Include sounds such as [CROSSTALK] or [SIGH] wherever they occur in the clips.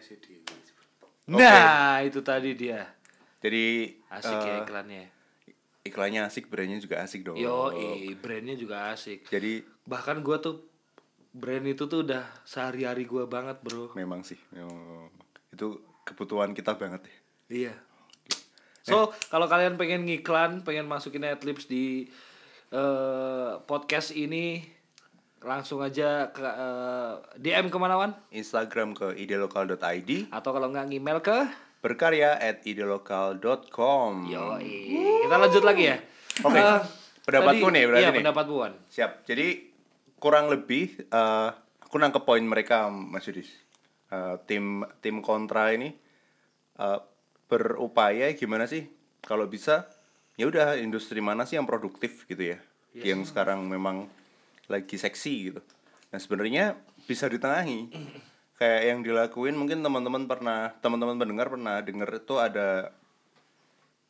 Dewi. Nah, itu tadi dia. Jadi Asik ya eh, iklannya. iklannya asik, brandnya juga asik dong. Yo, brandnya juga asik. Jadi Bahkan gua tuh brand itu tuh udah sehari-hari gua banget, Bro. memang sih, memang- itu kebutuhan kita banget ya. Iya. So, kalau kalian pengen ngiklan, pengen masukin adlibs di eh, podcast ini, langsung aja ke eh, DM ke mana Wan? Instagram ke idealokal.id, Atau kalau nggak email ke berkarya at idealokal.com. Yo, kita lanjut lagi ya. Oke. Eh, Pendapatku tadi- nih berarti Iya, nih. pendapat Wan. Siap. Jadi kurang lebih eh aku nangkep poin mereka Mas Yudis. Eh, tim tim kontra ini eh, berupaya gimana sih kalau bisa ya udah industri mana sih yang produktif gitu ya. Yang sekarang memang lagi seksi gitu. Nah, sebenarnya bisa ditengahi. Kayak yang dilakuin mungkin teman-teman pernah teman-teman pendengar pernah dengar itu ada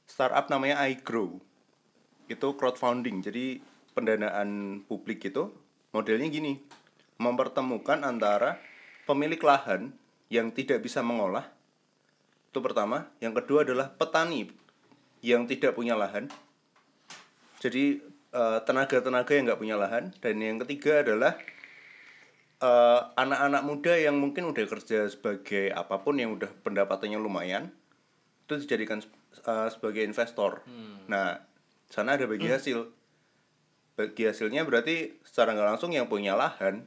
startup namanya iGrow. Itu crowdfunding. Jadi pendanaan publik itu modelnya gini. Mempertemukan antara pemilik lahan yang tidak bisa mengolah. Itu pertama. Yang kedua adalah petani yang tidak punya lahan. Jadi tenaga-tenaga yang nggak punya lahan dan yang ketiga adalah eh, anak-anak muda yang mungkin udah kerja sebagai apa pun yang udah pendapatannya lumayan itu dijadikan eh, sebagai investor. Nah, sana ada bagi hasil. Bagi hasilnya berarti secara nggak langsung yang punya lahan,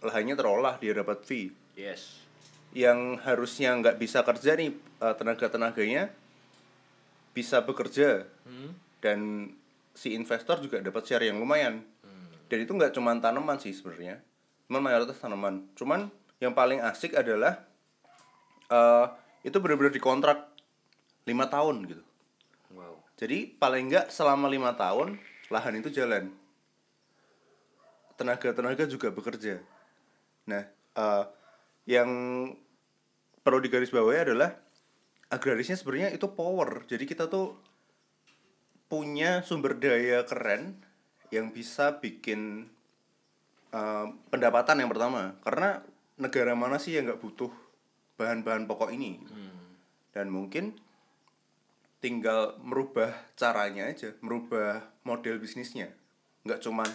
lahannya terolah dia dapat fee. Yes. Yang harusnya nggak bisa kerja nih eh, tenaga-tenaganya bisa bekerja dan si investor juga dapat share yang lumayan. Dan itu nggak cuma tanaman sih sebenarnya, cuman mayoritas tanaman. Cuman yang paling asik adalah eh itu benar-benar dikontrak lima tahun gitu. Wow. Jadi paling nggak selama lima tahun lahan itu jalan. Tenaga-tenaga juga bekerja. Nah, eh, yang perlu digarisbawahi adalah agrarisnya sebenarnya itu power. Jadi kita tuh punya sumber daya keren yang bisa bikin eh, pendapatan yang pertama. Karena negara mana sih yang nggak butuh bahan-bahan pokok ini? Dan mungkin tinggal merubah caranya aja, merubah model bisnisnya. Nggak cuman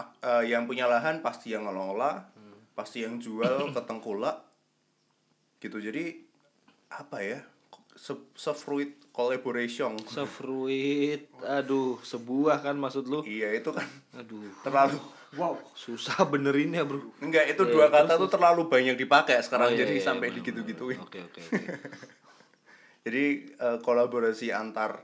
eh, yang punya lahan pasti yang ngelola, pasti yang jual ke tengkulak. Gitu. Jadi apa ya? Se, se-fruit collaboration. Sefruit, aduh, sebuah kan maksud lu? Iya, itu kan Aduh, terlalu wow, susah benerinnya bro. Enggak, itu Iya, dua terus, kata tuh terlalu banyak dipakai sekarang Oh, iya, jadi iya, sampai benar, digitu-gituin. benar. Oke, oke. [LAUGHS] Jadi eh, kolaborasi antar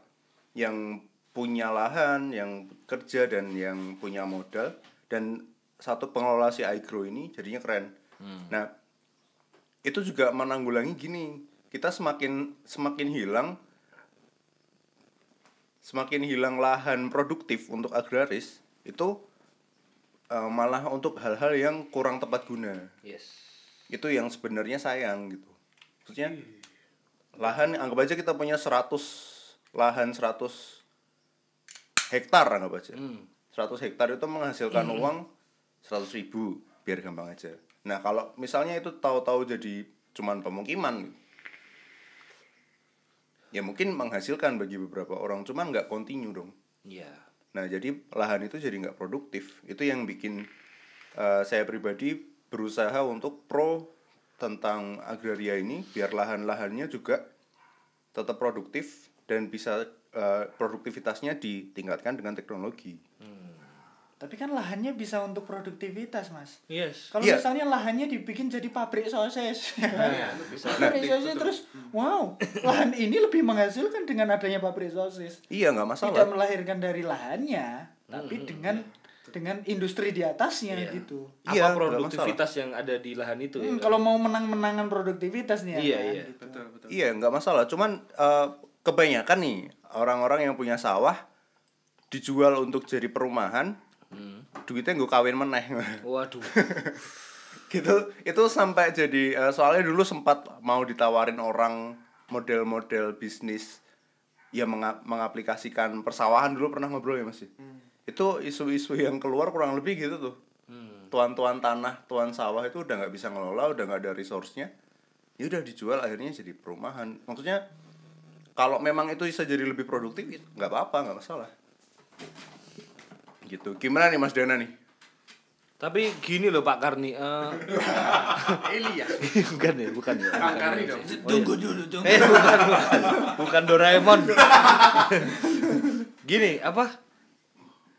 yang punya lahan, yang kerja dan yang punya modal dan satu pengelola si iGrow ini jadinya keren. Nah, itu juga menanggulangi gini, kita semakin semakin hilang semakin hilang lahan produktif untuk agraris itu eh, malah untuk hal-hal yang kurang tepat guna. Yes. itu yang sebenarnya sayang gitu. Maksudnya lahan anggap aja kita punya 100 lahan 100 hektar anggap aja. Hmm. 100 hektar itu menghasilkan uang 100 ribu biar gampang aja. Nah kalau misalnya itu tahu-tahu jadi cuman pemukiman ya mungkin menghasilkan bagi beberapa orang cuman nggak kontinu dong Iya. Nah, jadi lahan itu jadi nggak produktif. Itu yang bikin eh, saya pribadi berusaha untuk pro tentang agraria ini biar lahan-lahannya juga tetap produktif dan bisa eh, produktivitasnya ditingkatkan dengan teknologi. Tapi kan lahannya bisa untuk produktivitas, Mas. Yes. Kalau Iya. misalnya lahannya dibikin jadi pabrik sosis, Nah, bisa. pabrik sosis terus, wow, lahan ini lebih menghasilkan dengan adanya pabrik sosis. Iya nggak masalah. Tidak melahirkan dari lahannya, tapi dengan dengan industri di atasnya Iya. gitu. Apa Iya, produktivitas yang ada di lahan itu ya? Hmm, kalau mau menang-menangan produktivitas nih ya Iya, kan, iya. gitu. Betul, betul. Iya nggak masalah. Cuman eh, kebanyakan nih orang-orang yang punya sawah dijual untuk jadi perumahan, Hmm. Duitnya gue kawin meneh. Waduh. [LAUGHS] gitu itu sampai jadi eh, soalnya dulu sempat mau ditawarin orang model-model bisnis yang menga- mengaplikasikan persawahan dulu pernah ngobrol ya mas ya? itu isu-isu yang keluar kurang lebih gitu tuh Hmm. tuan-tuan tanah tuan sawah itu udah nggak bisa ngelola udah nggak ada resource-nya ya udah dijual akhirnya jadi perumahan maksudnya kalau memang itu bisa jadi lebih produktif ya nggak apa-apa nggak masalah gitu gimana nih Mas Dana nih Tapi gini loh Pak Karni, eh [LAUGHS] Eli ya. bukan ya, bukan ya. Bang Karni dong. Tunggu dulu, tunggu. Eh bukan, bukan, bukan Doraemon. [LAUGHS] Gini, apa?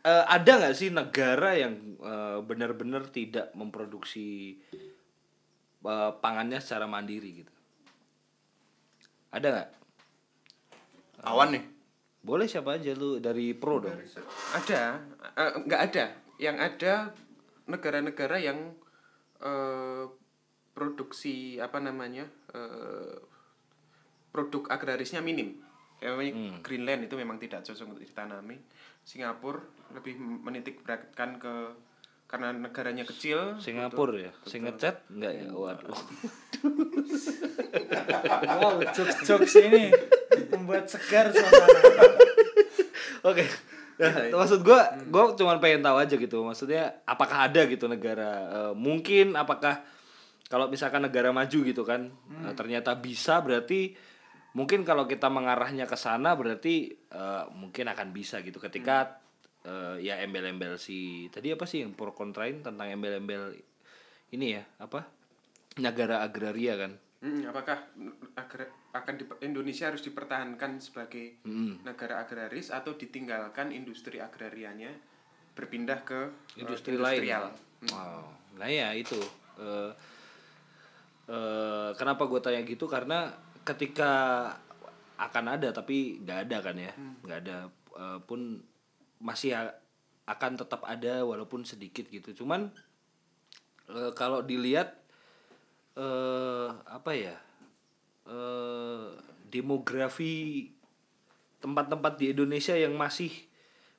Eh, ada nggak sih negara yang eh, benar-benar tidak memproduksi eh, pangannya secara mandiri gitu? Ada nggak? awan nih Boleh siapa aja lu dari pro dong. Ada, eh, nggak ada. Yang ada negara-negara yang eh, produksi apa namanya eh, produk agrarisnya minim. Yang namanya Greenland itu memang tidak cocok untuk ditanami. Singapura lebih menitik beratkan ke karena negaranya kecil. Singapura ya, sing ngecat enggak ya? Waduh. [LAUGHS] Wow, jokes-jokes ini membuat segar suasana. Oke. Nah, maksud gua, gua cuma pengen tahu aja gitu. Maksudnya apakah ada gitu negara eh, mungkin apakah kalau misalkan negara maju gitu kan eh, ternyata bisa berarti mungkin kalau kita mengarahnya ke sana berarti eh, mungkin akan bisa gitu ketika eh, ya embel-embel si tadi apa sih yang pro kontrain tentang embel-embel ini ya apa? Negara agraria kan? Hmm, apakah agra- akan di, Indonesia harus dipertahankan sebagai negara agraris atau ditinggalkan industri agrarianya berpindah ke eh, industri lain? industrial? Wow. nah ya itu. Eh, eh, kenapa gue tanya gitu? Karena ketika akan ada tapi nggak ada kan ya? Nggak ada eh, pun masih akan tetap ada walaupun sedikit gitu. Cuman eh, kalau dilihat eh apa ya eh demografi tempat-tempat di Indonesia yang masih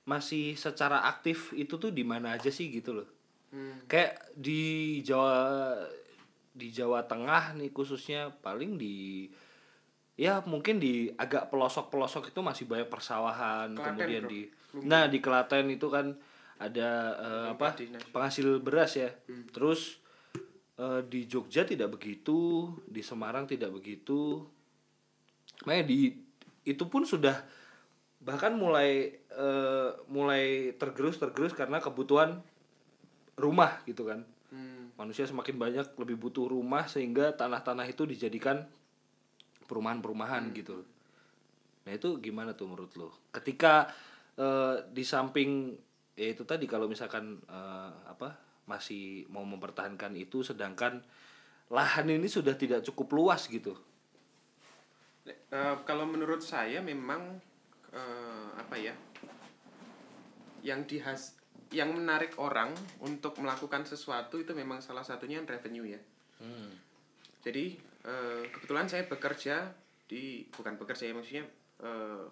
masih secara aktif itu tuh di mana aja sih gitu loh. Kayak di Jawa di Jawa Tengah nih khususnya paling di ya mungkin di agak pelosok-pelosok itu masih banyak persawahan Klaten, kemudian bro. di nah di Klaten itu kan ada eh, apa penghasil beras ya. Terus eh, di Jogja tidak begitu di Semarang tidak begitu. Makanya di itu pun sudah bahkan mulai eh, mulai tergerus tergerus karena kebutuhan rumah gitu kan. Hmm. manusia semakin banyak lebih butuh rumah sehingga tanah-tanah itu dijadikan perumahan-perumahan gitu. Nah itu gimana tuh menurut lo? Ketika eh, di samping ya itu tadi kalau misalkan eh, apa masih mau mempertahankan itu sedangkan lahan ini sudah tidak cukup luas gitu. Eh, kalau menurut saya memang eh, apa ya yang dihas yang menarik orang untuk melakukan sesuatu itu memang salah satunya revenue ya. Jadi eh, kebetulan saya bekerja di bukan bekerja ya maksudnya eh,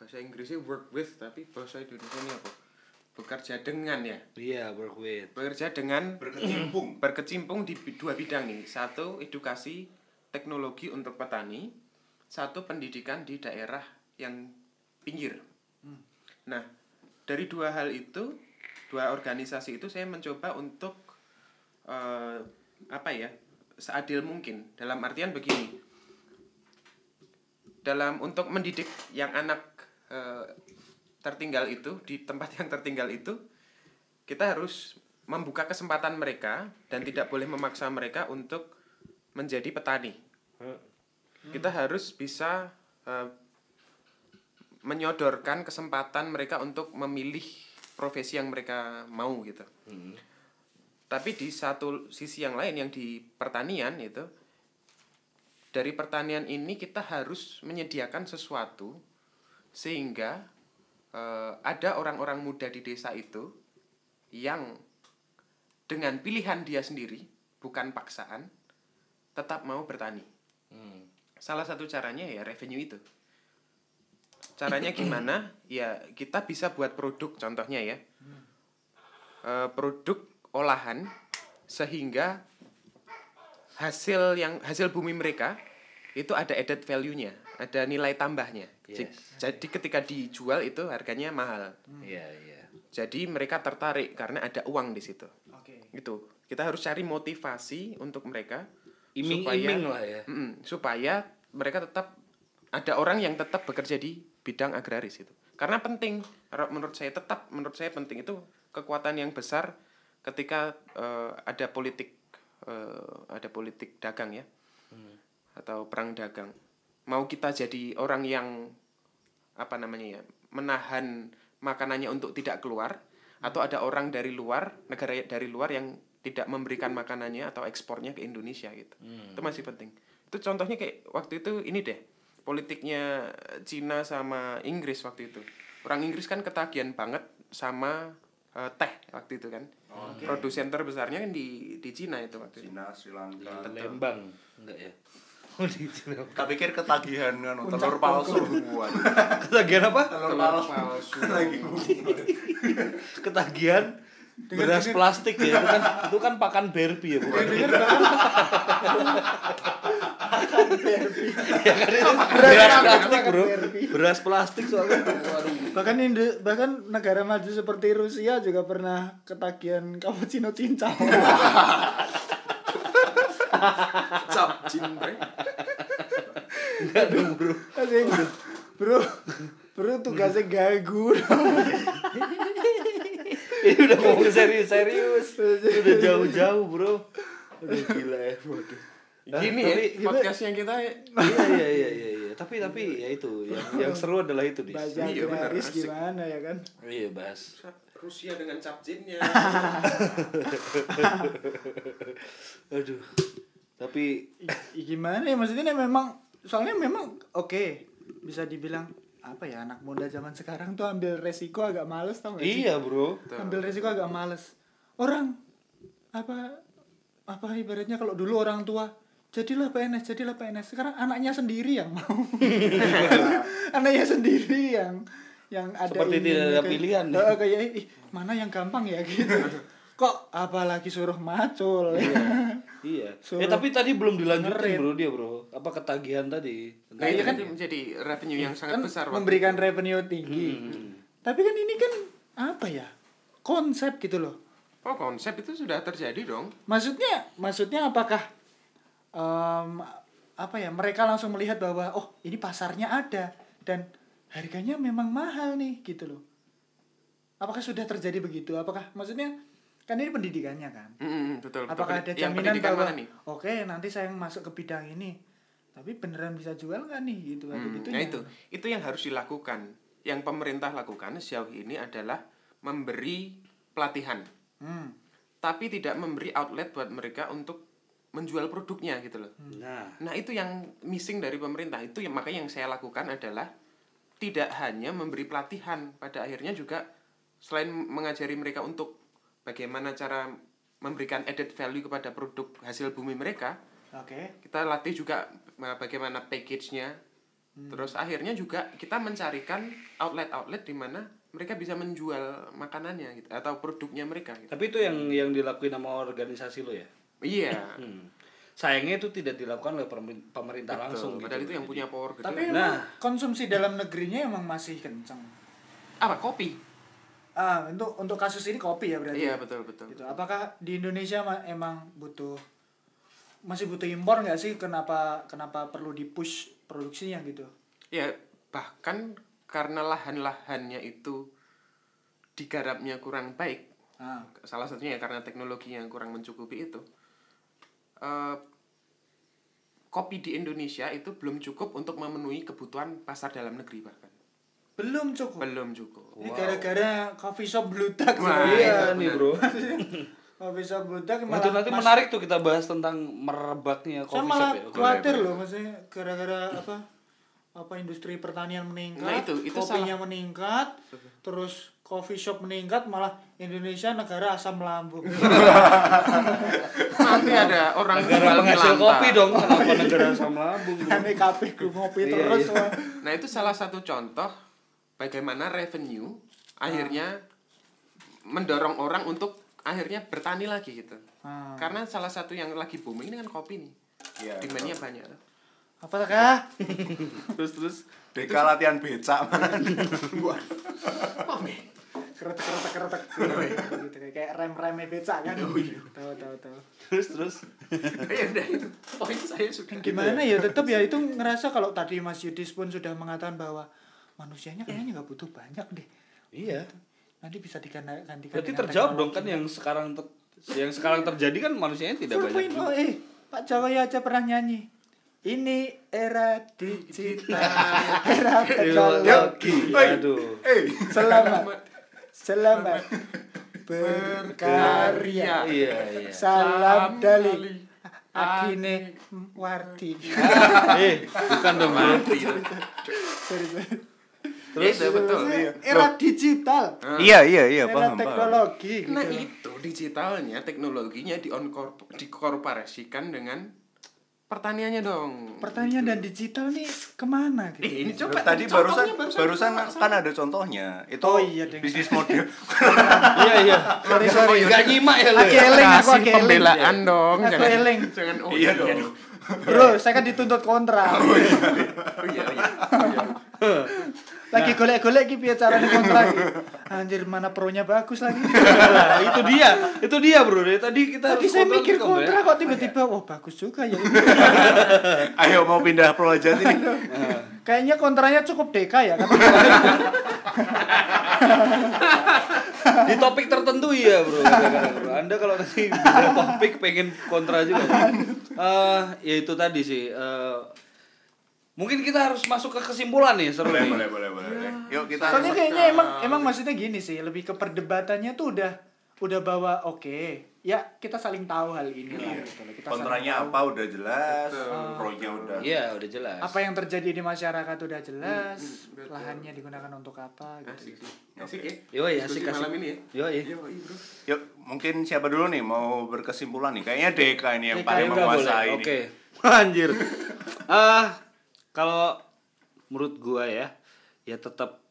bahasa Inggrisnya work with tapi bahasa Indonesia ini apa bekerja dengan ya iya work with bekerja dengan berkecimpung berkecimpung di dua bidang nih. Satu edukasi teknologi untuk petani, satu pendidikan di daerah yang pinggir. Nah, dari dua hal itu, dua organisasi itu saya mencoba untuk eh, apa ya, seadil mungkin. Dalam artian begini, dalam untuk mendidik yang anak eh, tertinggal itu di tempat [LAUGHS] yang tertinggal itu, kita harus membuka kesempatan mereka dan tidak boleh memaksa mereka untuk menjadi petani. Kita harus bisa eh, menyodorkan kesempatan mereka untuk memilih profesi yang mereka mau gitu. Tapi di satu sisi yang lain yang di pertanian itu dari pertanian ini kita harus menyediakan sesuatu sehingga eh, ada orang-orang muda di desa itu yang dengan pilihan dia sendiri bukan paksaan tetap mau bertani. Salah satu caranya ya revenue itu. Caranya gimana? Ya kita bisa buat produk contohnya ya. Eh, produk olahan sehingga hasil yang hasil bumi mereka itu ada added value-nya, ada nilai tambahnya. Yes. Jadi ketika dijual itu harganya mahal. iya iya Jadi mereka tertarik karena ada uang di situ. Oke. Gitu. Kita harus cari motivasi untuk mereka iming-iming lah ya Mm-mm, supaya mereka tetap ada orang yang tetap bekerja di bidang agraris itu karena penting menurut saya tetap menurut saya penting itu kekuatan yang besar ketika eh, ada politik eh, ada politik dagang ya atau perang dagang mau kita jadi orang yang apa namanya ya menahan makanannya untuk tidak keluar atau ada orang dari luar negara dari luar yang tidak memberikan makanannya atau ekspornya ke Indonesia gitu. Itu masih penting. Itu contohnya kayak waktu itu ini deh politiknya Cina sama Inggris waktu itu. Orang Inggris kan ketagihan banget sama eh, teh waktu itu kan. Produsen terbesarnya kan di di Cina itu waktu itu. Cina Sri Lanka Lembang enggak ya di Cina tak pikir ketagihan kan telur palsu. ketagihan apa? Telur Telur palsu. ketagihan beras plastik ya itu kan itu kan pakan Barbie ya bukan? Dengar bahkan ya kan itu beras plastik bro. Beras plastik soalnya. Bahkan Indo- bahkan negara maju seperti Rusia juga pernah ketagihan cappuccino cincang. [LAUGHS] Cap enggak dong bro. Asing, bro, bro tugasnya gagu. ini udah ngomong serius-serius. Udah jauh-jauh bro. Udah gila ya waduh. Gini Tapi- ya, podcastnya kita iya iya iya iya iya. Tapi tapi ya itu. Yang yang seru adalah itu di Iya, benar, gimana ya kan? iya bahas Rusia dengan cap Jinnya. [LAUGHS] aduh tapi I- gimana ya? Maksudnya memang soalnya memang oke bisa dibilang apa ya anak muda zaman sekarang tuh ambil resiko agak males tau gak sih? iya bro. Ambil resiko agak males. Orang apa apa ibaratnya kalau dulu orang tua jadilah PNS jadilah PNS sekarang anaknya sendiri yang mau. [LAUGHS] Anaknya sendiri yang yang ada Seperti ini, tidak ada kayak- pilihan. Heeh, kayak ih mana yang gampang ya? Gitu. [LAUGHS] Kok apalagi suruh macul. Ya iya Suruh eh tapi tadi belum dilanjutin ngerit. bro dia bro apa ketagihan tadi Nah, itu kan menjadi revenue yang sangat kan besar. waktu memberikan itu. revenue tinggi Hmm. tapi kan ini kan apa ya konsep gitu loh Oh, konsep itu sudah terjadi dong. maksudnya maksudnya apakah em, apa ya mereka langsung melihat bahwa oh ini pasarnya ada dan harganya memang mahal nih gitu loh apakah sudah terjadi begitu apakah maksudnya kan ini pendidikannya kan? Mm, betul, betul. apakah ada jaminan pendidikan bahwa oke nanti saya masuk ke bidang ini tapi beneran bisa jual nggak nih? Gitu Hmm, gitu nah itu, itu yang harus dilakukan. Yang pemerintah lakukan sejauh ini adalah memberi pelatihan, hmm. tapi tidak memberi outlet buat mereka untuk menjual produknya gitu loh. nah. Nah itu yang missing dari pemerintah. Itu yang makanya yang saya lakukan adalah tidak hanya memberi pelatihan. Pada akhirnya juga selain mengajari mereka untuk bagaimana cara memberikan added value kepada produk hasil bumi mereka oke kita latih juga eh, bagaimana package-nya terus akhirnya juga kita mencarikan outlet-outlet di mana mereka bisa menjual makanannya gitu atau produknya mereka gitu. tapi itu yang yang dilakuin sama organisasi lo ya iya Hmm. Sayangnya itu tidak dilakukan oleh pemerintah, betul. langsung padahal gitu. itu yang punya power gede tapi Nah. konsumsi dalam negerinya emang masih kencang apa kopi ah untuk untuk kasus ini kopi ya berarti iya betul betul gitu. Apakah di Indonesia ma- emang butuh masih butuh impor nggak sih? Kenapa kenapa perlu di push produksinya gitu? Ya, bahkan karena lahan-lahannya itu digarapnya kurang baik, Ah, salah satunya ya karena teknologi yang kurang mencukupi itu. eh, kopi di Indonesia itu belum cukup untuk memenuhi kebutuhan pasar dalam negeri bahkan. Belum cukup. Belum cukup. Ini gara-gara coffee shop bludak. Wah, sebenarnya. Iya itu nih bro. coffee shop bludak Nah, malah itu nanti mas- menarik tuh kita bahas tentang merebaknya Saya coffee malah shop ya. khawatir loh maksudnya gara-gara apa? Apa industri pertanian meningkat, Nah, itu- itu kopinya meningkat, terus coffee shop meningkat, malah Indonesia negara asam lambung. [LAUGHS] Nanti ada orang Negara penghasil kopi dong, [LAUGHS] kenapa negara asam lambung? kabeh grup ngopi Iya, terus. iya. Nah, itu salah satu contoh bagaimana revenue akhirnya mendorong orang untuk akhirnya bertani lagi gitu. Ah. Karena salah satu yang lagi booming ini kan kopi nih. Iya. Demand-nya banyak. Apakah [LAUGHS] Terus terus BK latihan becak man. keretek keretek keretek gitu kayak rem remnya becak kan Oh, iya. tahu tahu tahu terus terus [LAUGHS] ya udah itu poin saya sudah gimana ya tetap ya itu ngerasa kalau tadi Mas Yudis pun sudah mengatakan bahwa manusianya kayaknya nggak butuh banyak deh. Iya. Nanti bisa diganti gantikan berarti terjawab dong kan yang sekarang ter- yang sekarang terjadi kan manusianya tidak banyak 4.0 eh Pak Jawaya aja pernah nyanyi. Ini era digital. [LAUGHS] Era teknologi. Aduh. Selamat. Selamat. Berkarya. Iya iya. Salam Dali. Agine Wardi. [LAUGHS] Eh bukan dong Sorry, sorry. Terus ya, betul era digital Iya iya iya era paham paham. teknologi gitu. nah itu digitalnya teknologinya dikorp- dikorporasikan dengan pertaniannya dong pertanyaan dan digital nih ke mana gitu? eh ini coba Tadi contohnya barusan barusan kan ada contohnya. Itu Oh iya, bisnis model. [LAUGHS] iya iya sorry sorry nggak nyimak ya lu Aku ya? eling, aku kasih aku eling. pembelaan dong Aku jangan eling. jangan oh Iya iya dong. bro saya kan dituntut kontra oh iya iya [LAUGHS] lagi golek-golek gitu ya caranya [LAUGHS] kontra gitu. anjir mana pronya bagus lagi. Nah, itu dia itu dia bro. Tadi kita tadi saya mikir ya. kok tiba-tiba wah bagus juga ya. [LAUGHS] Ayo mau pindah pro aja nih. kayaknya kontranya cukup deka ya kan? [LAUGHS] Di topik tertentu iya bro. Anda kalau nanti topik pengen kontra juga. Eh, ya itu tadi sih eh, mungkin kita harus masuk ke kesimpulan nih seru Boleh nih boleh boleh boleh. Yuk kita soalnya kayaknya emang emang maksudnya gini sih lebih ke perdebatannya tuh udah udah bawa oke ya kita saling tahu hal ini lah gitu loh. kita saling kontranya tahu. apa udah jelas, pro-nya udah. iya udah jelas apa yang terjadi di masyarakat udah jelas lahannya digunakan untuk apa gitu asik ya Yoi, Diskusi asik, asik. malam ini ya Yoi. Yoi, bro Yuk, mungkin siapa dulu nih mau berkesimpulan nih? Kayaknya Deka ini yang Deka paling menguasai ini. Oke. [LAUGHS] Anjir. Ah, kalau menurut gua ya, ya tetap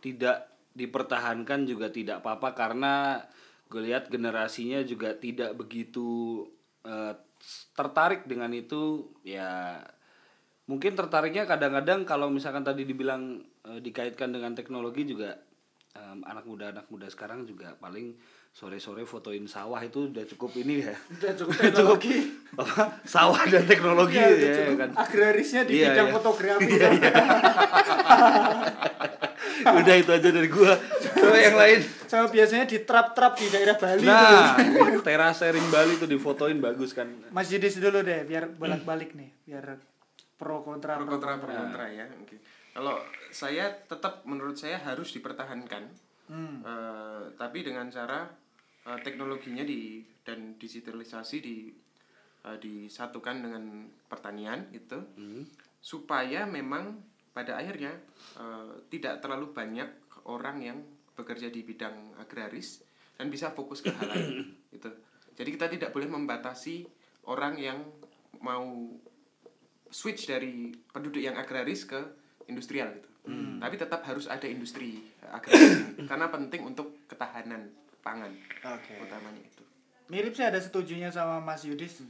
tidak dipertahankan juga tidak apa-apa karena gue lihat generasinya juga tidak begitu eh, tertarik dengan itu ya mungkin tertariknya kadang-kadang kalau misalkan tadi dibilang eh, dikaitkan dengan teknologi juga em, anak muda anak muda sekarang juga paling sore-sore fotoin sawah itu udah cukup ini ya. Udah cukup Udah teknologi. apa? Sawah dan teknologi udah ya, cukup kan. agrarisnya di Iya, bidang iya. fotografi. Ya. [LAUGHS] udah itu aja dari gua. Coba yang lain. Sama biasanya di trap-trap di daerah Bali nah tuh. [LAUGHS] teras sharing Bali tuh difotoin bagus kan. Mas Yudis dulu deh biar bolak-balik nih biar pro kontra pro kontra pro kontra ya oke. Kalau saya tetap menurut saya harus dipertahankan Hmm. Eh, tapi dengan cara eh, teknologinya di dan digitalisasi di eh, disatukan dengan pertanian itu supaya memang pada akhirnya eh, tidak terlalu banyak orang yang bekerja di bidang agraris dan bisa fokus ke hal lain [COUGHS] itu jadi kita tidak boleh membatasi orang yang mau switch dari penduduk yang agraris ke industrial gitu. Tapi tetap harus ada industri agraris [COUGHS] ini, karena penting untuk ketahanan pangan Oke. utamanya itu. Mirip sih ada setujunya sama Mas Yudis.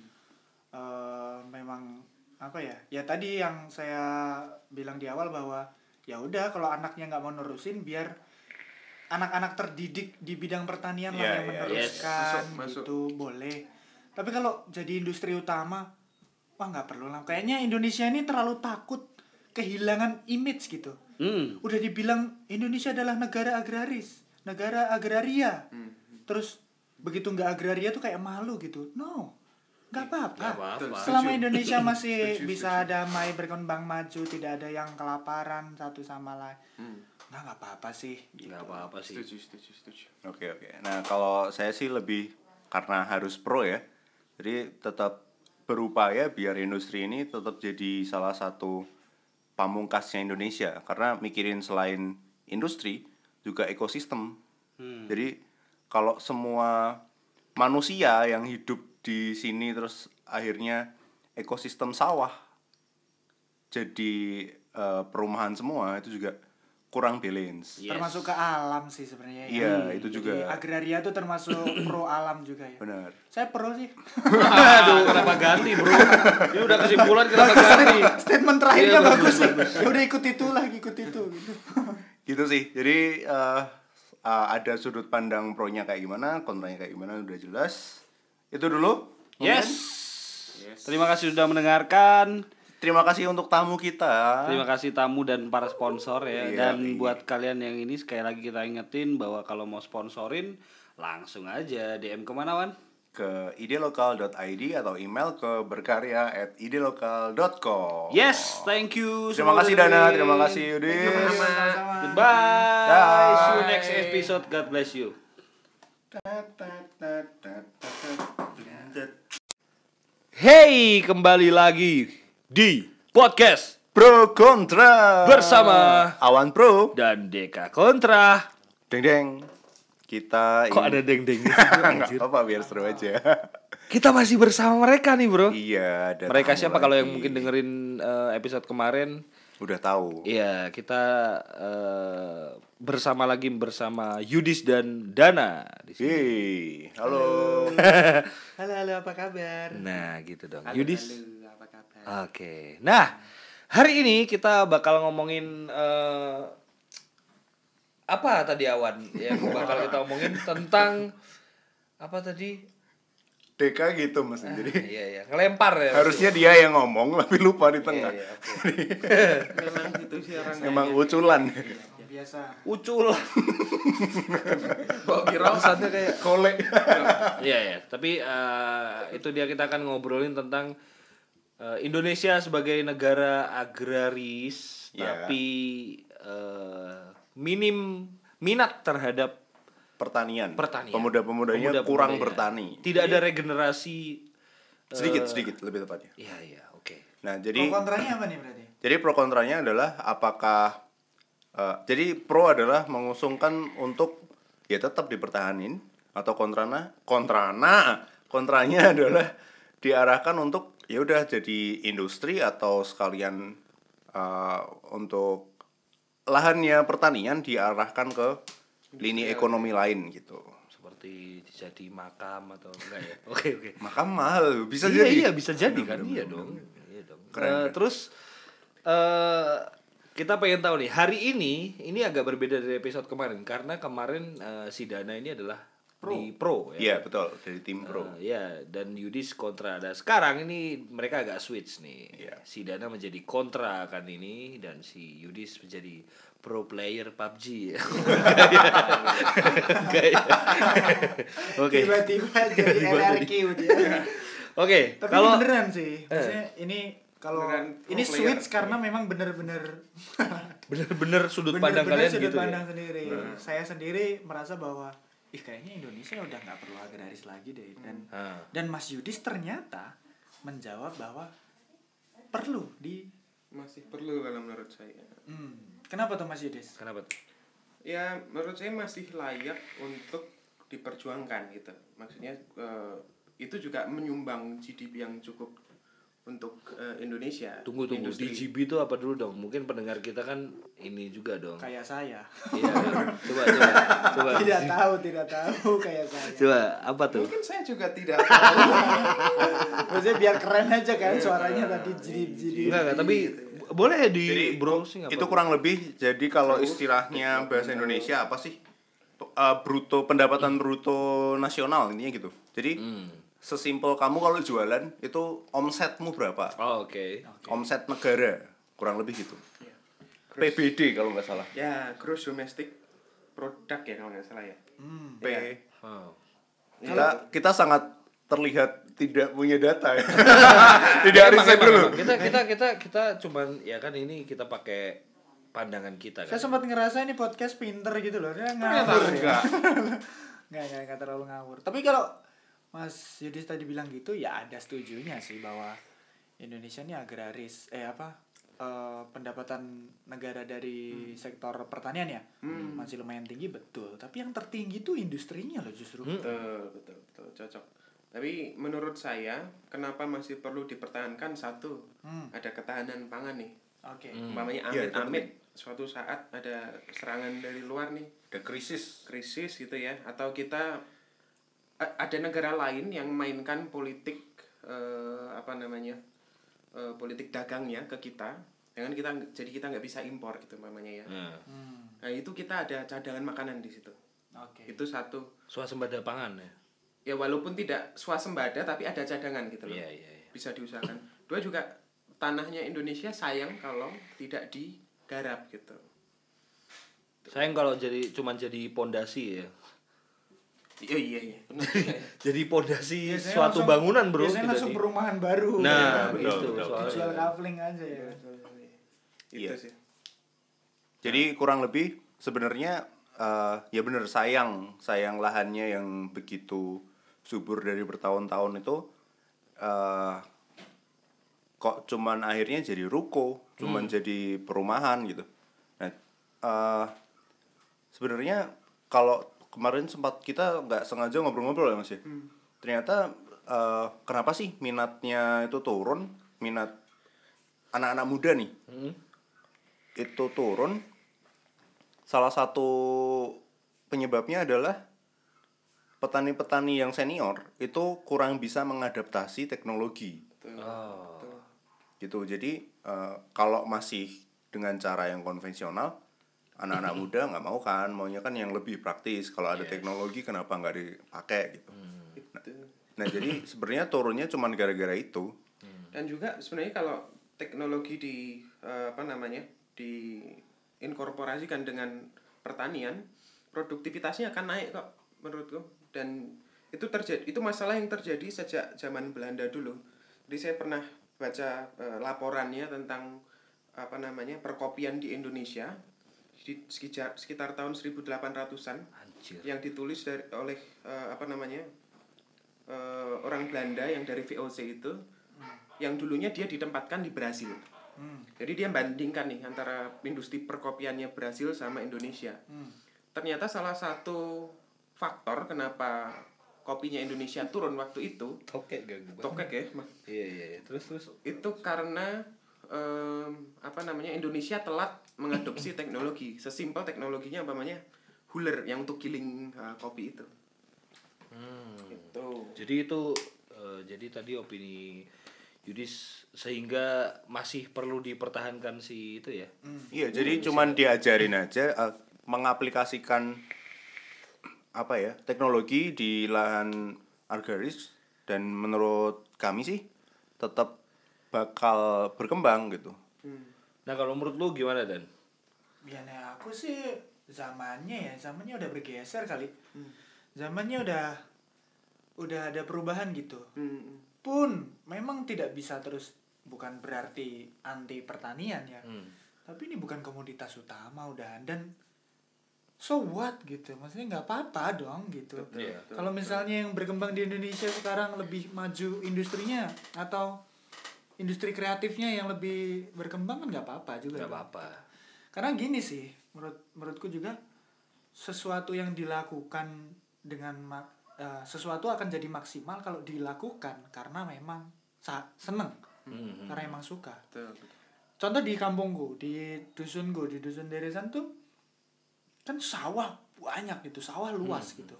Eh, memang apa ya? Ya tadi yang saya bilang di awal bahwa ya udah kalau anaknya nggak mau nerusin biar anak-anak terdidik di bidang pertanian lah Iya, yang iya, meneruskan Masuk, masuk. gitu boleh. Tapi kalau jadi industri utama wah nggak perlu lah. Kayaknya Indonesia ini terlalu takut kehilangan image gitu. hmm. Udah dibilang Indonesia adalah negara agraris, negara agraria. Hmm. Terus begitu nggak agraria tuh kayak malu gitu. No, nggak apa-apa. Nggak apa-apa. Selama. Indonesia masih bisa damai, berkembang maju, tidak ada yang kelaparan satu sama lain. Hmm. Nggak nggak apa-apa sih. nggak apa-apa sih Setuju, setuju, setuju. Oke oke. Nah kalau saya sih lebih karena harus pro ya. Jadi tetap berupaya biar industri ini tetap jadi salah satu pamungkasnya Indonesia. Karena mikirin selain industri juga ekosistem. Jadi kalau semua manusia yang hidup di sini terus akhirnya ekosistem sawah jadi eh, perumahan semua itu juga kurang balance. Yes. Termasuk ke alam sih sebenarnya. ya. Iya, itu Jadi juga. agraria tuh termasuk [COUGHS] pro alam juga ya. Benar. Saya pro sih. aduh kenapa ganti bro ini udah kesimpulan kenapa ganti Statement terakhirnya Iya, bagus bagus, sih. Ya udah ikut itu lah, ikut itu gitu. [LAUGHS] gitu sih jadi eh, uh, ada sudut pandang pro-nya kayak gimana, kontranya kayak gimana udah jelas. Itu dulu. Yes. Terima kasih sudah mendengarkan. Terima kasih untuk tamu kita. Terima kasih tamu dan para sponsor ya. Iya, dan iya. buat kalian yang ini sekali lagi kita ingetin bahwa kalau mau sponsorin langsung aja DM ke mana Wan? ke idelokal.id atau email ke berkarya at idelokal.com. Yes, thank you. Terima kasih Dana, terima kasih Yudis. Sama-sama. Goodbye. Bye. See you next episode. God bless you. Hey, kembali lagi di podcast Pro kontra Bersama Awan Pro. dan Deka Kontra. Deng deng. Kita Kok ada deng-deng Enggak apa biar seru aja. Kita masih bersama mereka nih, Bro. iya, ada Mereka siapa kalau yang mungkin dengerin eh, episode kemarin? udah tahu. Iya, kita eh, bersama lagi bersama Yudis dan Dana di sini. Hei, halo. [LAUGHS] Halo, halo, apa kabar? Nah, gitu dong. Yudis. Halo, apa kabar? Oke. Nah, hari ini kita bakal ngomongin eh, apa tadi awan yang [LAUGHS] bakal kita omongin tentang apa tadi? Deka gitu mas jadi Iya, iya. Ngelempar ya. harusnya dia yang ngomong tapi lupa di Iya, tengah. iya, oke. Memang gitu sih orang Emang uculan. Ya, biasa. Ucul. [LAUGHS] Bawa kira kayak Kolek. Iya ya, tapi eh, itu dia kita akan ngobrolin tentang eh, Indonesia sebagai negara agraris, Iya. tapi eh, minim minat terhadap Pertanian. pertanian. Pemuda-pemudanya Pemuda-pemudanya. kurang bertani. Tidak ada regenerasi. Sedikit sedikit lebih tepatnya. Iya iya, oke. Nah, Pro jadi kontranya apa nih berarti? Jadi pro kontranya adalah apakah eh, jadi pro adalah mengusungkan untuk ya tetap dipertahanin atau kontrana kontrana kontranya adalah diarahkan untuk ya udah jadi industri atau sekalian eh, untuk lahannya pertanian diarahkan ke lini ekonomi lain gitu. Seperti jadi makam atau enggak ya? [LAUGHS] Oke oke. Maka mahal bisa iya, jadi. Iya bisa jadi kan, iya dong. Iya dong. Keren, keren. Terus eh kita pengen tahu nih hari ini ini agak berbeda dari episode kemarin karena kemarin eh, si Dana ini adalah di pro ya. Iya betul dari tim pro. Eh, ya dan Yudis kontra. Dan sekarang ini mereka agak switch nih. Iya. Si Dana menjadi kontra kan ini dan si Yudis menjadi pro player PUBG. [LAUGHS] Ya? Oke. Tiba-tiba jadi LRQ dia. [LAUGHS] Oke, Tapi kalau ini beneran sih. Maksudnya ini kalau pro ini player. switch karena memang bener-bener bener-bener sudut pandang bener-bener kalian sudut gitu pandang ya. sendiri. Saya sendiri merasa bahwa ih kayaknya Indonesia udah nggak perlu agraris lagi deh dan Ah. dan Mas Yudis ternyata menjawab bahwa perlu di masih perlu kalau menurut saya. hmm, kenapa tuh Mas Yudis? Kenapa tuh? Ya menurut saya masih layak untuk diperjuangkan gitu. Maksudnya eh, itu juga menyumbang GDP yang cukup untuk eh, Indonesia. Tunggu tunggu Industri. DGB itu apa dulu dong? Mungkin pendengar kita kan ini juga dong. Kayak saya. Iya. iya. coba coba coba. [LAUGHS] tidak tahu, tidak tahu kayak saya. Coba apa tuh? Mungkin saya juga tidak tahu. [LAUGHS] Maksudnya biar keren aja kan suaranya tadi jadi jadi. Enggak enggak, tapi boleh di Jadi browsing apa? itu kurang lebih jadi kalau istilahnya bahasa Indonesia apa sih? Eh, bruto pendapatan bruto nasional intinya gitu. Jadi Hmm. Sesimpel kamu kalau jualan itu omsetmu berapa? Oh, oke. Omset negara kurang lebih gitu. Iya. PBD kalau nggak salah. ya gross domestic product ya kalau nggak salah ya. Hmm. P. Oh. Kita kita sangat terlihat tidak punya data ya. [LAUGHS] tidak Emang, riset dulu. Kita kita kita kita cuman ya kan ini kita pakai pandangan kita kan. Saya sempat ngerasa ini podcast pinter gitu loh. Dia Ternyata ngawur. ya. enggak. [LAUGHS] Nggak, nggak, nggak terlalu ngawur. Tapi kalau Mas Yudis tadi bilang gitu, ya ada setujunya sih bahwa Indonesia ini agraris. Eh apa? eh, pendapatan negara dari sektor pertanian ya masih lumayan tinggi betul tapi yang tertinggi itu industrinya loh justru Betul, betul, betul, cocok. Tapi menurut saya, kenapa masih perlu dipertahankan satu, Hmm. ada ketahanan pangan nih. oke Umpamanya Iya, itu amit-amit, suatu saat ada serangan dari luar nih, Ada krisis. krisis gitu ya, atau kita ada negara lain yang mainkan politik eh, apa namanya, eh, politik dagangnya ke kita, dengan kita jadi kita nggak bisa impor gitu umpamanya ya. Nah, Hmm. Nah itu kita ada cadangan makanan di situ. Oke. Itu satu. Swasembada pangan ya. Ya walaupun tidak swasembada tapi ada cadangan gitu loh. Iya, iya, iya. Bisa diusahakan. Dua juga tanahnya Indonesia sayang kalau tidak digarap gitu. Sayang kalau jadi cuman jadi pondasi ya. Iya iya iya. Benar ya. [LAUGHS] Jadi pondasi suatu langsung- bangunan, Bro. Biasanya langsung di- perumahan baru. Nah, betul, itu betul. soalnya. Jual kafling aja ya. Itu Iya. sih. Jadi kurang lebih sebenarnya eh, ya bener sayang sayang lahannya yang begitu subur dari bertahun-tahun itu eh kok cuman akhirnya jadi ruko, cuman jadi perumahan gitu. Nah, eh sebenarnya kalau kemarin sempat kita nggak sengaja ngobrol-ngobrol ya mas ya. Ternyata eh, kenapa sih minatnya itu turun, minat anak-anak muda nih. Hmm. itu turun. Salah satu penyebabnya adalah petani-petani yang senior itu kurang bisa mengadaptasi teknologi. Oh. gitu. Jadi eh, kalau masih dengan cara yang konvensional anak-anak muda nggak mau kan maunya kan yang lebih praktis. Kalau ada teknologi kenapa nggak dipakai gitu? Nah, nah jadi [LAUGHS] sebenarnya turunnya cuma gara-gara itu. Dan juga sebenarnya kalau teknologi di eh, apa namanya diinkorporasikan dengan pertanian, produktivitasnya akan naik kok menurutku. Dan itu terjadi itu masalah yang terjadi sejak zaman Belanda dulu. Jadi saya pernah baca eh, laporannya tentang apa namanya perkopian di Indonesia di sekitar sekitar tahun 1800-an Anjir. yang ditulis dari oleh eh, apa namanya eh, orang Belanda yang dari VOC itu yang dulunya dia ditempatkan di Brasil. Hmm. Jadi dia bandingkan nih antara industri perkopiannya Brasil sama Indonesia. Ternyata salah satu faktor kenapa kopinya Indonesia turun waktu itu Tokek gak gue? tokek ya. Iya, iya, iya. Terus terus. itu karena em, apa namanya Indonesia telat mengadopsi [LAUGHS] teknologi. Sesimpel teknologinya apa namanya huler yang untuk giling eh, kopi itu. Hmm. itu Jadi itu eh, jadi tadi opini Yudis sehingga masih perlu dipertahankan si itu ya. Iya, jadi cuman diajarin [LAUGHS] aja eh, mengaplikasikan apa ya teknologi di lahan agraris dan menurut kami sih tetap bakal berkembang gitu. Nah, kalau menurut lu gimana Dan? Biasanya aku sih zamannya ya, zamannya udah bergeser kali. Zamannya udah udah ada perubahan gitu. Hmm. Pun memang tidak bisa terus bukan berarti anti pertanian ya. Hmm. Tapi ini bukan komoditas utama udah dan so what gitu. Maksudnya nggak apa-apa dong gitu. Iya. Kalau misalnya yang berkembang di Indonesia sekarang lebih maju industrinya atau industri kreatifnya yang lebih berkembang kan nggak apa-apa juga. Gak dong. apa-apa. Karena gini sih, menurut menurutku juga sesuatu yang dilakukan dengan eh, sesuatu akan jadi maksimal kalau dilakukan karena memang sa- seneng, Hmm. karena emang suka. Betul. Contoh di kampungku, di dusunku, di dusun Deresan tuh kan sawah banyak gitu, sawah luas gitu.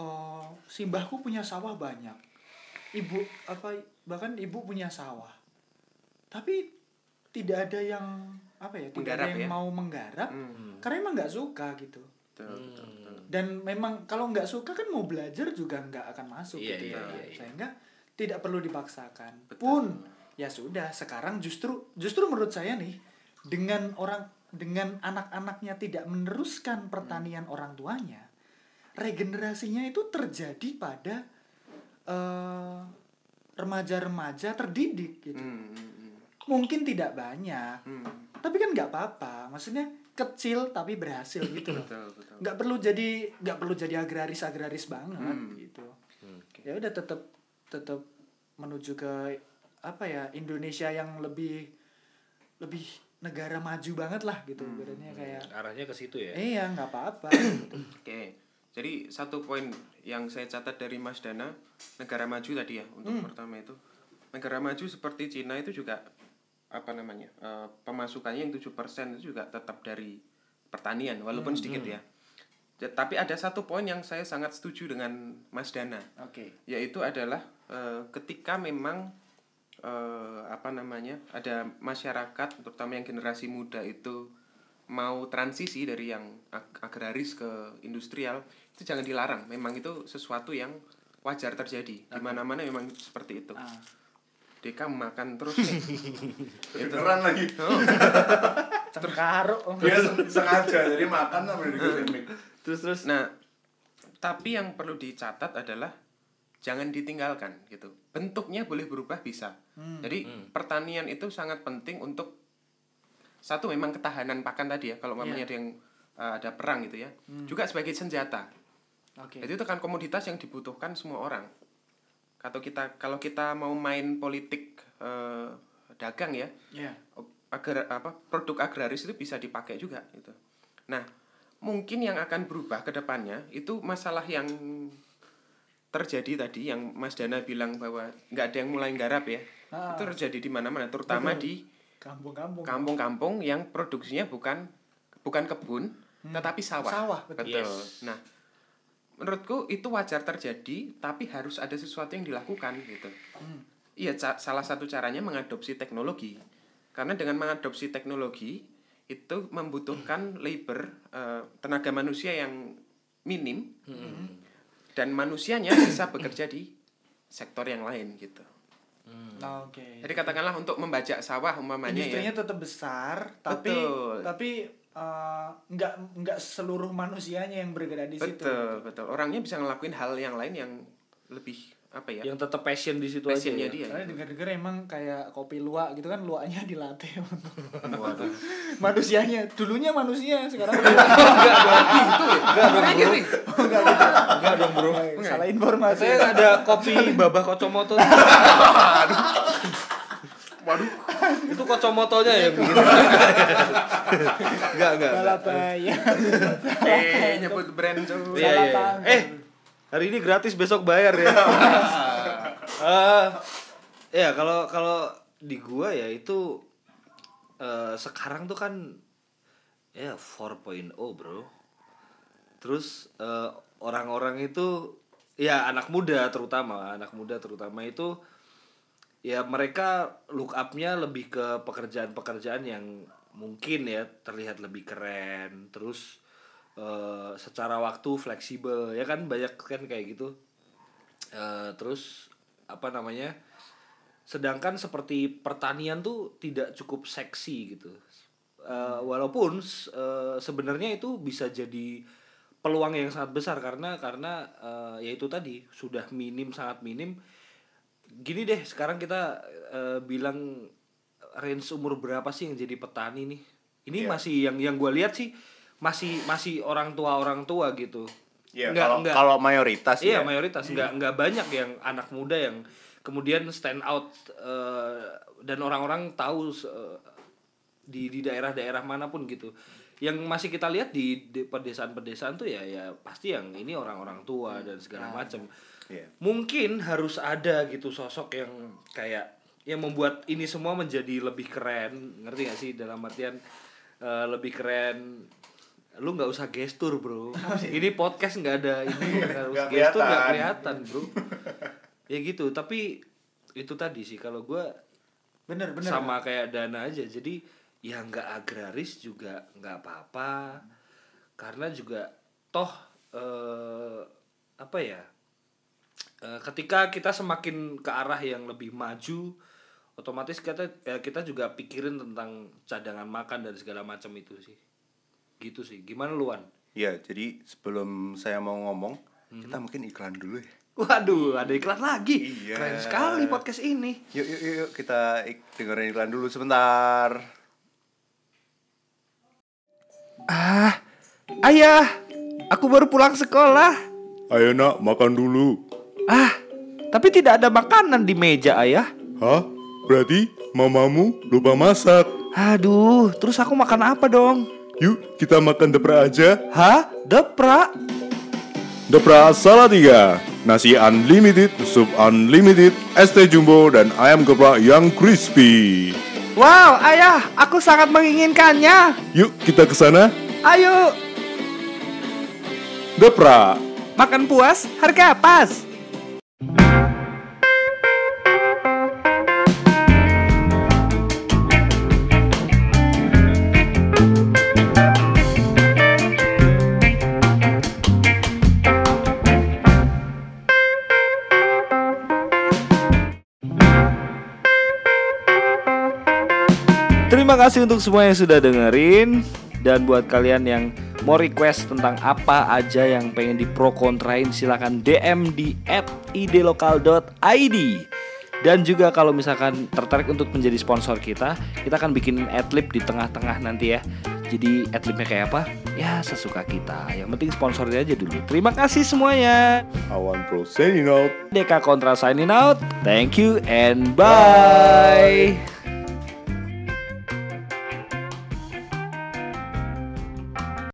Oh, simbahku punya sawah banyak. Ibu apa bahkan ibu punya sawah. Tapi tidak ada yang apa ya, tidak ada yang ya? mau menggarap Hmm. karena emang nggak suka gitu. Betul, betul, betul. Dan memang kalau nggak suka kan mau belajar juga nggak akan masuk Iya, gitu iya, ya. iya, iya. Sehingga tidak perlu dipaksakan. Betul. Pun ya sudah sekarang justru justru menurut saya nih dengan orang dengan anak-anaknya tidak meneruskan pertanian orang tuanya regenerasinya itu terjadi pada eh, remaja-remaja terdidik gitu Hmm, hmm, hmm. mungkin tidak banyak Hmm. tapi kan nggak apa-apa maksudnya kecil tapi berhasil gitu loh Betul, betul. nggak perlu jadi nggak perlu jadi agraris agraris banget Hmm. gitu Hmm. ya udah tetap tetap menuju ke apa ya Indonesia yang lebih lebih negara maju banget lah gitu Hmm. ibaratnya kayak Arahnya ke situ ya. iya nggak apa-apa gitu. Oke, jadi satu poin yang saya catat dari Mas Dana, negara maju tadi ya untuk pertama itu, negara maju seperti Cina itu juga apa namanya eh, pemasukannya yang 7% itu juga tetap dari pertanian walaupun sedikit ya. Ja- Tapi ada satu poin yang saya sangat setuju dengan Mas Dana, oke. Yaitu adalah eh, ketika memang eh, apa namanya ada masyarakat terutama yang generasi muda itu mau transisi dari yang ag- agraris ke industrial itu jangan dilarang. Memang itu sesuatu yang wajar terjadi. Di mana-mana memang seperti itu. Ah. Deka makan terus [LAUGHS] nih. itu. Lagi. Oh, [LAUGHS] Cengkaro. Dia [LAUGHS] sen- sengaja jadi makan sampai di mic. Terus terus. Nah, tapi yang perlu dicatat adalah jangan ditinggalkan gitu. Bentuknya boleh berubah bisa. Jadi pertanian itu sangat penting untuk satu memang ketahanan pakan tadi ya. Kalau mamanya ada yang uh, ada perang gitu ya. Juga sebagai senjata. Oke. Jadi itu kan komoditas yang dibutuhkan semua orang. Atau kita kalau kita mau main politik eh, dagang ya, Iya. agar apa produk agraris itu bisa dipakai juga gitu. Nah, mungkin yang akan berubah ke depannya itu masalah yang terjadi tadi yang Mas Dana bilang bahwa nggak ada yang mulai garap ya. Ah. Itu terjadi di mana-mana, terutama di Kampung-kampung. kampung-kampung yang produksinya bukan bukan kebun tetapi sawah. Sawah, betul. Betul. Yes. Nah, menurutku itu wajar terjadi tapi harus ada sesuatu yang dilakukan gitu. Iya, ca- salah satu caranya mengadopsi teknologi. Karena dengan mengadopsi teknologi itu membutuhkan labor eh, tenaga manusia yang minim dan manusianya bisa bekerja di sektor yang lain gitu. Nah, Oke. Jadi katakanlah untuk membajak sawah umpamanya ya. Industrinya tetap besar, tapi Betul. tapi eh, nggak nggak seluruh manusianya yang bergerak di situ. Betul, betul. Orangnya bisa ngelakuin hal yang lain yang lebih apa ya? Yang tetap passion di situ passionnya aja. Ya. dia. Soalnya dengar-dengar emang kayak kopi luwak gitu kan luwaknya dilatih Waduh. [LAUGHS] manusianya dulunya manusia sekarang [LAUGHS] Itu ya. Enggak gitu. Enggak dong, Bro. salah informasi Saya ada kopi babah kocomoto. [LAUGHS] itu kocomotonya ya bikin. Enggak, enggak. enggak. Balapaya Eh, nyebut brand tuh. Iya, iya, iya. Eh, hari ini gratis besok bayar ya. Eh, ya kalau kalau di gua ya itu eh, sekarang tuh kan ya 4.0 bro. Terus eh, orang-orang itu ya anak muda terutama anak muda terutama itu ya mereka look up-nya lebih ke pekerjaan-pekerjaan yang mungkin ya terlihat lebih keren. Terus eh, secara waktu fleksibel ya kan? Banyak kan kayak gitu. Eh, terus apa namanya? Sedangkan seperti pertanian tuh tidak cukup seksi gitu. Eh, walaupun eh, sebenarnya itu bisa jadi peluang yang sangat besar karena karena eh, ya itu tadi sudah minim sangat minim gini deh sekarang kita eh, bilang range umur berapa sih yang jadi petani nih? Ini Iya. masih yang yang gue lihat sih masih masih orang tua orang tua gitu. Iya, Nggak- kalau nggak- kalau mayoritas iya ya. mayoritas. Nggak nggak banyak yang anak muda yang kemudian stand out eh, dan orang-orang tahu eh, di di daerah-daerah mana pun gitu. Yang masih kita lihat di, di pedesaan-pedesaan tuh ya ya pasti yang ini orang-orang tua dan segala macam Iya. mungkin harus ada gitu sosok yang kayak yang membuat ini semua menjadi lebih keren. Ngerti gak sih? Dalam artian eh, lebih keren. Lu nggak usah gestur bro. [LAUGHS] Ini podcast nggak ada ini. Harus Nggak gestur nggak kelihatan. bro. [LAUGHS] Ya gitu. Tapi itu tadi sih. Kalau gua bener bener. sama kayak dana aja. Jadi ya nggak agraris juga nggak apa-apa. Karena juga toh eh, apa ya ketika kita semakin ke arah yang lebih maju otomatis kita ya kita juga pikirin tentang cadangan makan dan segala macam itu sih gitu sih gimana luan Ya, jadi sebelum saya mau ngomong, kita mungkin iklan dulu ya. waduh ada iklan lagi Iya. keren sekali podcast ini Yuk, yuk, yuk, yuk, kita ik- dengerin iklan dulu sebentar. ah ayah aku baru pulang sekolah Ayo nak, makan dulu. Ah, tapi tidak ada makanan di meja, ayah. Hah? Berarti mamamu lupa masak. Aduh, terus aku makan apa dong? Yuk, kita makan depra aja. Hah? Deprak? Depra Salatiga. Nasi unlimited, sup unlimited, ST jumbo, dan ayam geprek yang crispy. Wow, ayah, aku sangat menginginkannya. Yuk, kita ke sana. Ayo, Depra. makan puas, harga pas. Kasih untuk semua yang sudah dengerin dan buat kalian yang mau request tentang apa aja yang pengen di pro kontrain silahkan DM di @idlokal.id. Dan juga kalau misalkan tertarik untuk menjadi sponsor kita, kita akan bikin adlib di tengah-tengah nanti ya. Jadi adlibnya kayak apa? Ya sesuka kita. Yang penting sponsornya aja dulu. Terima kasih semuanya. Awan Pro signing out. Deka Kontra signing out. Thank you and bye.